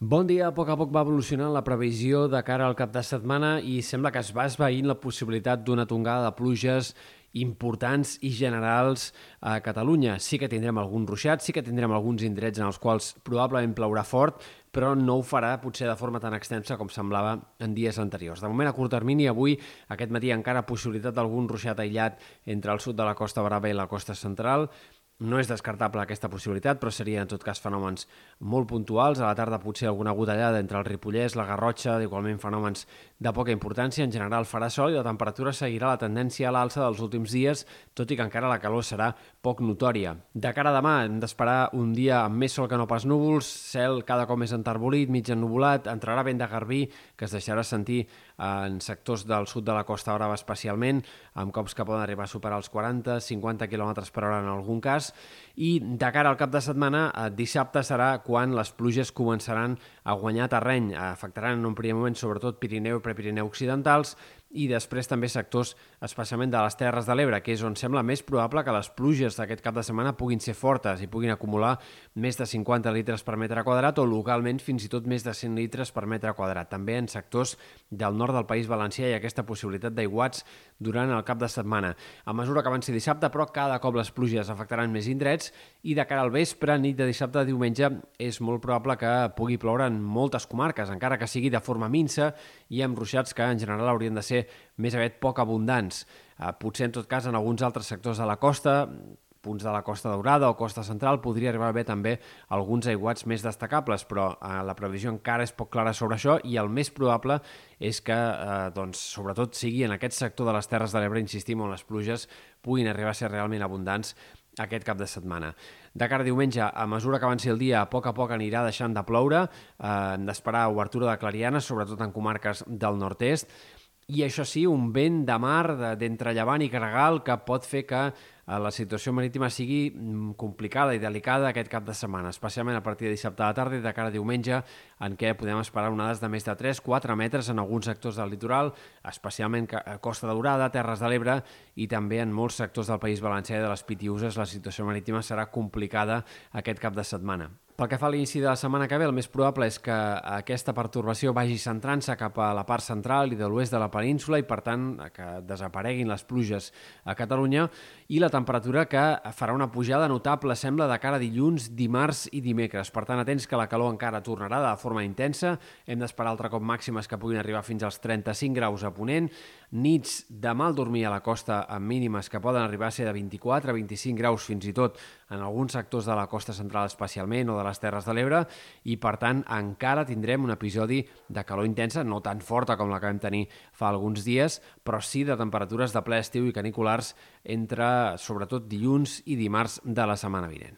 Bon dia. A poc a poc va evolucionant la previsió de cara al cap de setmana i sembla que es va esvaint la possibilitat d'una tongada de pluges importants i generals a Catalunya. Sí que tindrem algun ruixat, sí que tindrem alguns indrets en els quals probablement plourà fort, però no ho farà potser de forma tan extensa com semblava en dies anteriors. De moment, a curt termini, avui, aquest matí, encara possibilitat d'algun ruixat aïllat entre el sud de la Costa Brava i la costa central, no és descartable aquesta possibilitat, però seria en tot cas fenòmens molt puntuals. A la tarda potser alguna gotellada entre el Ripollès, la Garrotxa, igualment fenòmens de poca importància. En general farà sol i la temperatura seguirà la tendència a l'alça dels últims dies, tot i que encara la calor serà poc notòria. De cara a demà hem d'esperar un dia amb més sol que no pas núvols, cel cada cop més enterbolit, mig ennubulat, entrarà vent de garbí que es deixarà sentir en sectors del sud de la Costa Brava especialment, amb cops que poden arribar a superar els 40-50 km per hora en algun cas, i de cara al cap de setmana, eh, dissabte serà quan les pluges començaran a guanyar terreny. Afectaran en un primer moment sobretot Pirineu i Prepirineu occidentals i després també sectors especialment de les Terres de l'Ebre, que és on sembla més probable que les pluges d'aquest cap de setmana puguin ser fortes i puguin acumular més de 50 litres per metre quadrat o localment fins i tot més de 100 litres per metre quadrat. També en sectors del nord del País Valencià hi ha aquesta possibilitat d'aiguats durant el cap de setmana. A mesura que avanci dissabte, però, cada cop les pluges afectaran més indrets i de cara al vespre, nit de dissabte a diumenge, és molt probable que pugui ploure en moltes comarques, encara que sigui de forma minsa i amb ruixats que en general haurien de ser més aviat poc abundants. Eh, potser, en tot cas, en alguns altres sectors de la costa, punts de la Costa Daurada o Costa Central, podria arribar a haver també alguns aiguats més destacables, però eh, la previsió encara és poc clara sobre això i el més probable és que, eh, doncs, sobretot, sigui en aquest sector de les Terres de l'Ebre, insistim, on les pluges puguin arribar a ser realment abundants aquest cap de setmana. De cara a diumenge, a mesura que avanci el dia, a poc a poc anirà deixant de ploure, eh, hem d'esperar obertura de clarianes, sobretot en comarques del nord-est, i això sí, un vent de mar d'entre llevant i carregal que pot fer que la situació marítima sigui mm, complicada i delicada aquest cap de setmana, especialment a partir de dissabte a la tarda i de cara a diumenge, en què podem esperar onades de més de 3-4 metres en alguns sectors del litoral, especialment a Costa Daurada, Terres de l'Ebre i també en molts sectors del País Valencià i de les Pitiuses la situació marítima serà complicada aquest cap de setmana. Pel que fa a l'inici de la setmana que ve, el més probable és que aquesta pertorbació vagi centrant-se cap a la part central i de l'oest de la península i, per tant, que desapareguin les pluges a Catalunya i la temperatura que farà una pujada notable, sembla, de cara a dilluns, dimarts i dimecres. Per tant, atents que la calor encara tornarà de forma intensa. Hem d'esperar altre cop màximes que puguin arribar fins als 35 graus a Ponent, nits de mal dormir a la costa amb mínimes que poden arribar a ser de 24 a 25 graus fins i tot en alguns sectors de la costa central especialment o de les Terres de l'Ebre i, per tant, encara tindrem un episodi de calor intensa, no tan forta com la que vam tenir fa alguns dies, però sí de temperatures de ple estiu i caniculars entre, sobretot, dilluns i dimarts de la setmana vinent.